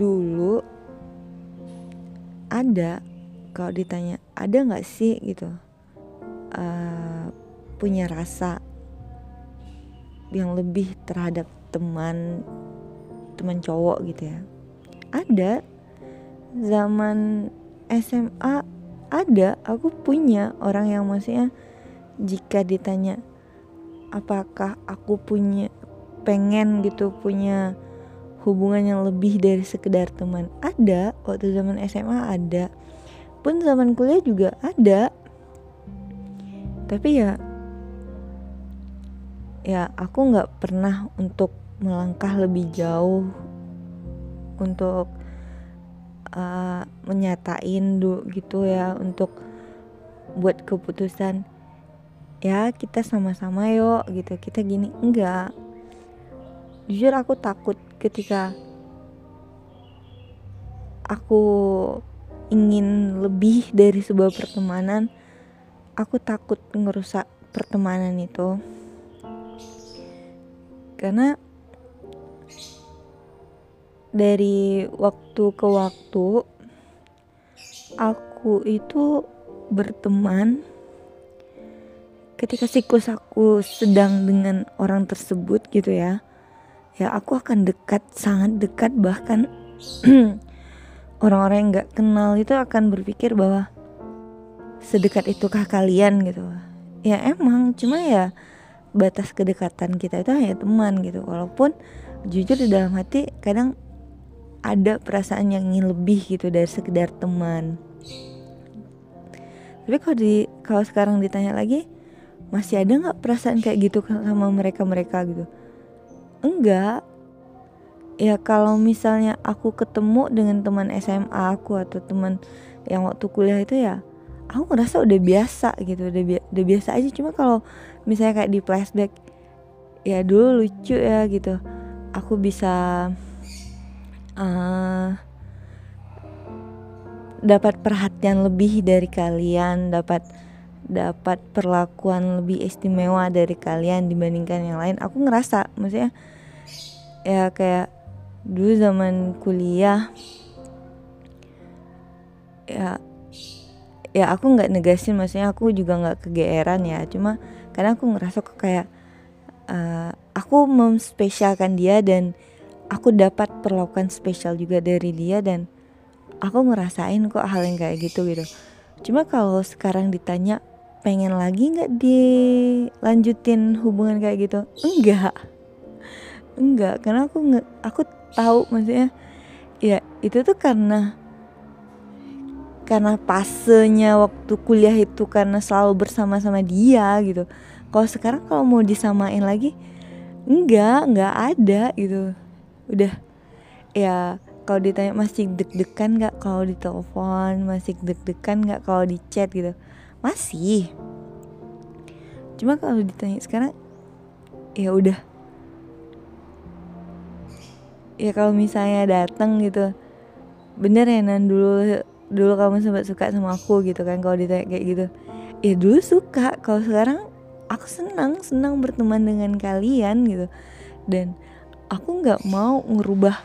dulu ada kalau ditanya ada nggak sih? gitu. Uh, punya rasa yang lebih terhadap teman teman cowok gitu ya. Ada. Zaman SMA ada. Aku punya orang yang maksudnya jika ditanya apakah aku punya pengen gitu punya hubungan yang lebih dari sekedar teman ada waktu zaman SMA ada pun zaman kuliah juga ada. Tapi ya ya aku nggak pernah untuk melangkah lebih jauh untuk uh, menyatain dulu gitu ya untuk buat keputusan ya kita sama-sama yuk gitu kita gini. Enggak jujur aku takut ketika aku ingin lebih dari sebuah pertemanan aku takut ngerusak pertemanan itu. Karena dari waktu ke waktu aku itu berteman ketika siklus aku sedang dengan orang tersebut gitu ya ya aku akan dekat sangat dekat bahkan orang-orang yang nggak kenal itu akan berpikir bahwa sedekat itukah kalian gitu. Ya emang cuma ya batas kedekatan kita itu hanya teman gitu. Walaupun jujur di dalam hati kadang ada perasaan yang ingin lebih gitu dari sekedar teman. Tapi kalau di kalau sekarang ditanya lagi masih ada nggak perasaan kayak gitu sama mereka mereka gitu enggak. Ya kalau misalnya aku ketemu dengan teman SMA aku atau teman yang waktu kuliah itu ya aku ngerasa udah biasa gitu udah, bi udah biasa aja. Cuma kalau misalnya kayak di flashback ya dulu lucu ya gitu. Aku bisa uh, dapat perhatian lebih dari kalian dapat dapat perlakuan lebih istimewa dari kalian dibandingkan yang lain aku ngerasa maksudnya ya kayak dulu zaman kuliah ya ya aku nggak negasin maksudnya aku juga nggak kegeeran ya cuma karena aku ngerasa kok kayak uh, aku memspesialkan dia dan aku dapat perlakuan spesial juga dari dia dan aku ngerasain kok hal yang kayak gitu gitu. Cuma kalau sekarang ditanya pengen lagi nggak dilanjutin hubungan kayak gitu? Enggak. Enggak karena aku nggak aku tahu maksudnya ya itu tuh karena karena pasenya waktu kuliah itu karena selalu bersama-sama dia gitu. Kalau sekarang kalau mau disamain lagi enggak enggak ada gitu. Udah ya kalau ditanya masih deg-degan nggak? Kalau ditelepon masih deg-degan nggak? Kalau di chat gitu masih. Cuma kalau ditanya sekarang ya udah. Ya kalau misalnya datang gitu bener ya nan? Dulu dulu kamu sempat suka sama aku gitu kan kalau ditanya kayak gitu. Ya dulu suka kalau sekarang aku senang senang berteman dengan kalian gitu. Dan aku nggak mau ngerubah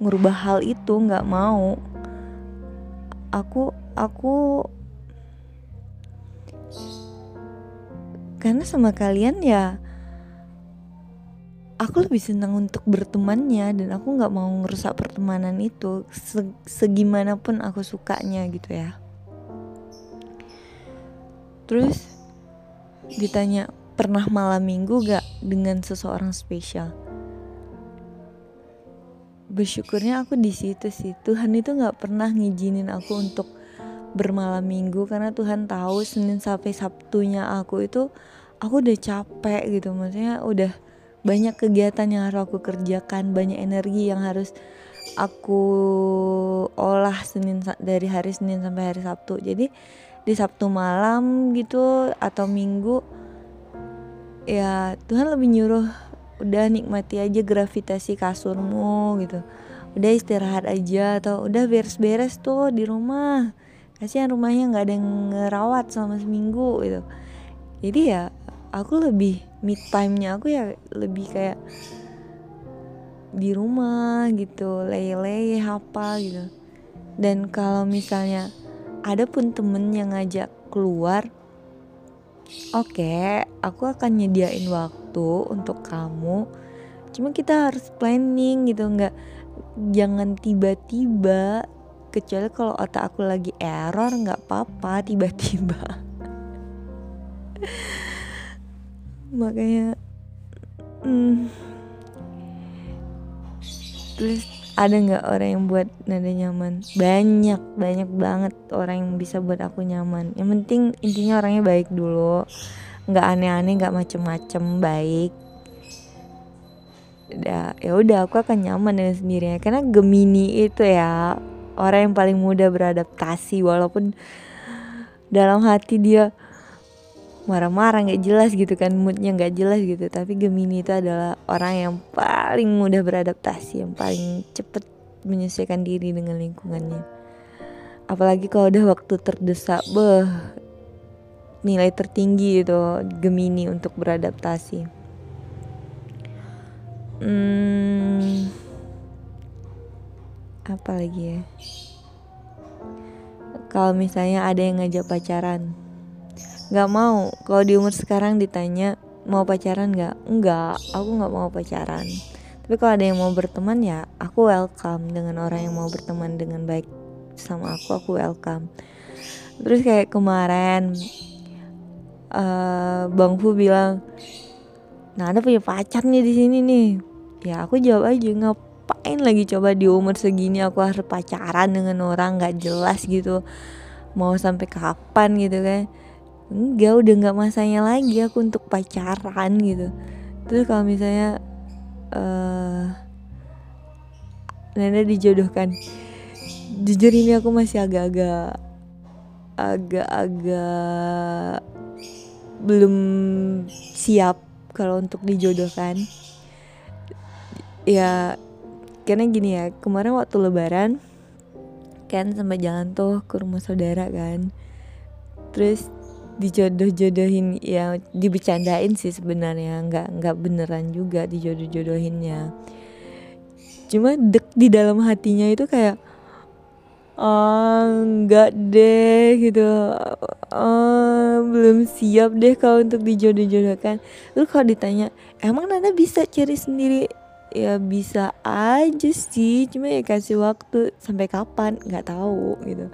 ngerubah hal itu nggak mau. Aku aku karena sama kalian ya aku lebih senang untuk bertemannya dan aku nggak mau ngerusak pertemanan itu segimanapun aku sukanya gitu ya. Terus ditanya pernah malam minggu gak dengan seseorang spesial? Bersyukurnya aku di situ sih. Tuhan itu nggak pernah ngizinin aku untuk bermalam minggu karena Tuhan tahu Senin sampai Sabtunya aku itu aku udah capek gitu maksudnya udah banyak kegiatan yang harus aku kerjakan banyak energi yang harus aku olah Senin dari hari Senin sampai hari Sabtu. Jadi di Sabtu malam gitu atau Minggu ya Tuhan lebih nyuruh udah nikmati aja gravitasi kasurmu gitu. Udah istirahat aja atau udah beres-beres tuh di rumah. Kasihan rumahnya nggak ada yang ngerawat selama seminggu gitu. Jadi ya aku lebih mid time nya aku ya lebih kayak di rumah gitu leye-leye apa gitu. Dan kalau misalnya ada pun temen yang ngajak keluar oke okay, aku akan nyediain waktu untuk kamu. Cuma kita harus planning gitu nggak jangan tiba-tiba kecuali kalau otak aku lagi error nggak apa-apa tiba-tiba makanya hmm, terus ada nggak orang yang buat nada nyaman? Banyak banyak banget orang yang bisa buat aku nyaman. Yang penting intinya orangnya baik dulu. Nggak aneh-aneh nggak macem-macem baik. Ya udah aku akan nyaman dengan sendirinya. Karena Gemini itu ya orang yang paling mudah beradaptasi. Walaupun dalam hati dia marah-marah nggak jelas gitu kan moodnya nggak jelas gitu. Tapi Gemini itu adalah orang yang paling mudah beradaptasi yang paling cepet menyesuaikan diri dengan lingkungannya. Apalagi kalau udah waktu terdesak beh nilai tertinggi itu Gemini untuk beradaptasi. Hmm, apa lagi ya? Kalau misalnya ada yang ngajak pacaran nggak mau. Kalau di umur sekarang ditanya mau pacaran nggak? Nggak. Aku nggak mau pacaran. Tapi kalau ada yang mau berteman ya aku welcome. Dengan orang yang mau berteman dengan baik sama aku aku welcome. Terus kayak kemarin uh, bang Fu bilang nah ada punya pacar nih di sini nih. Ya aku jawab aja ngapain lagi coba di umur segini aku harus pacaran dengan orang nggak jelas gitu? Mau sampai kapan gitu kan enggak udah nggak masanya lagi aku untuk pacaran gitu. Terus kalau misalnya uh, Nanda dijodohkan. Jujur ini aku masih agak-agak agak-agak belum siap kalau untuk dijodohkan. Ya karena gini ya kemarin waktu lebaran kan sampai jalan tuh ke rumah saudara kan. Terus dijodoh-jodohin ya dibecandain sih sebenarnya. Nggak nggak beneran juga dijodoh-jodohinnya. Cuma dek di dalam hatinya itu kayak oh, nggak deh gitu. Oh, belum siap deh kalau untuk dijodoh-jodohkan. Lu kalau ditanya emang Nana bisa cari sendiri? Ya bisa aja sih. Cuma ya kasih waktu sampai kapan? Nggak tahu gitu.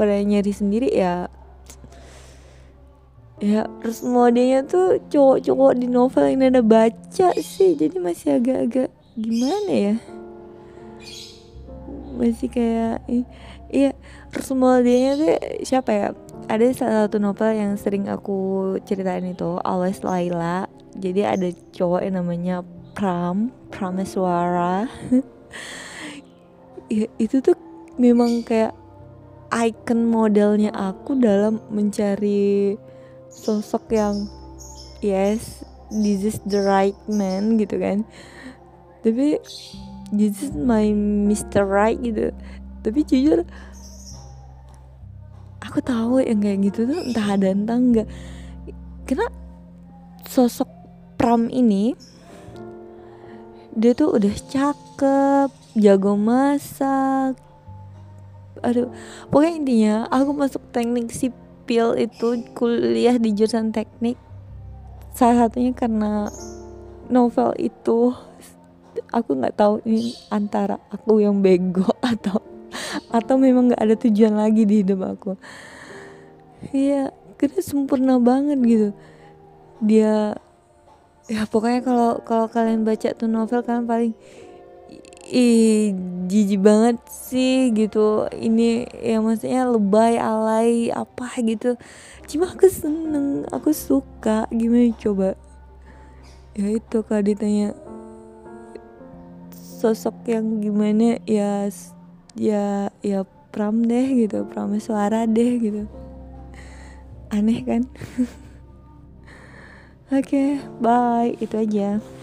Kalau nyari sendiri ya ya terus modenya tuh cowok-cowok di novel yang ada baca sih. Jadi masih agak-agak gimana ya? Masih kayak iya terus modenya tuh siapa ya? Ada salah satu novel yang sering aku ceritain itu Always Laila. Jadi ada cowok yang namanya Pram Prameswara. Ya, itu tuh memang kayak icon modelnya aku dalam mencari sosok yang yes this is the right man gitu kan. Tapi this is my Mr. Right gitu. Tapi jujur aku tahu yang kayak gitu tuh entah ada entah enggak. Karena sosok Pram ini dia tuh udah cakep jago masak. Aduh pokoknya intinya aku masuk teknik sipil sipil itu kuliah di jurusan teknik. Salah satunya karena novel itu aku nggak tahu ini antara aku yang bego atau atau memang nggak ada tujuan lagi di hidup aku. Iya kita sempurna banget gitu. Dia ya pokoknya kalau kalau kalian baca tuh novel kalian paling ih jijik banget sih gitu. Ini ya maksudnya lebay alay apa gitu. Cuma aku seneng aku suka. Gimana coba? Ya itu kalau ditanya. Sosok yang gimana? Ya ya ya pram deh gitu. Pram suara deh gitu. Aneh kan? Oke okay, bye. Itu aja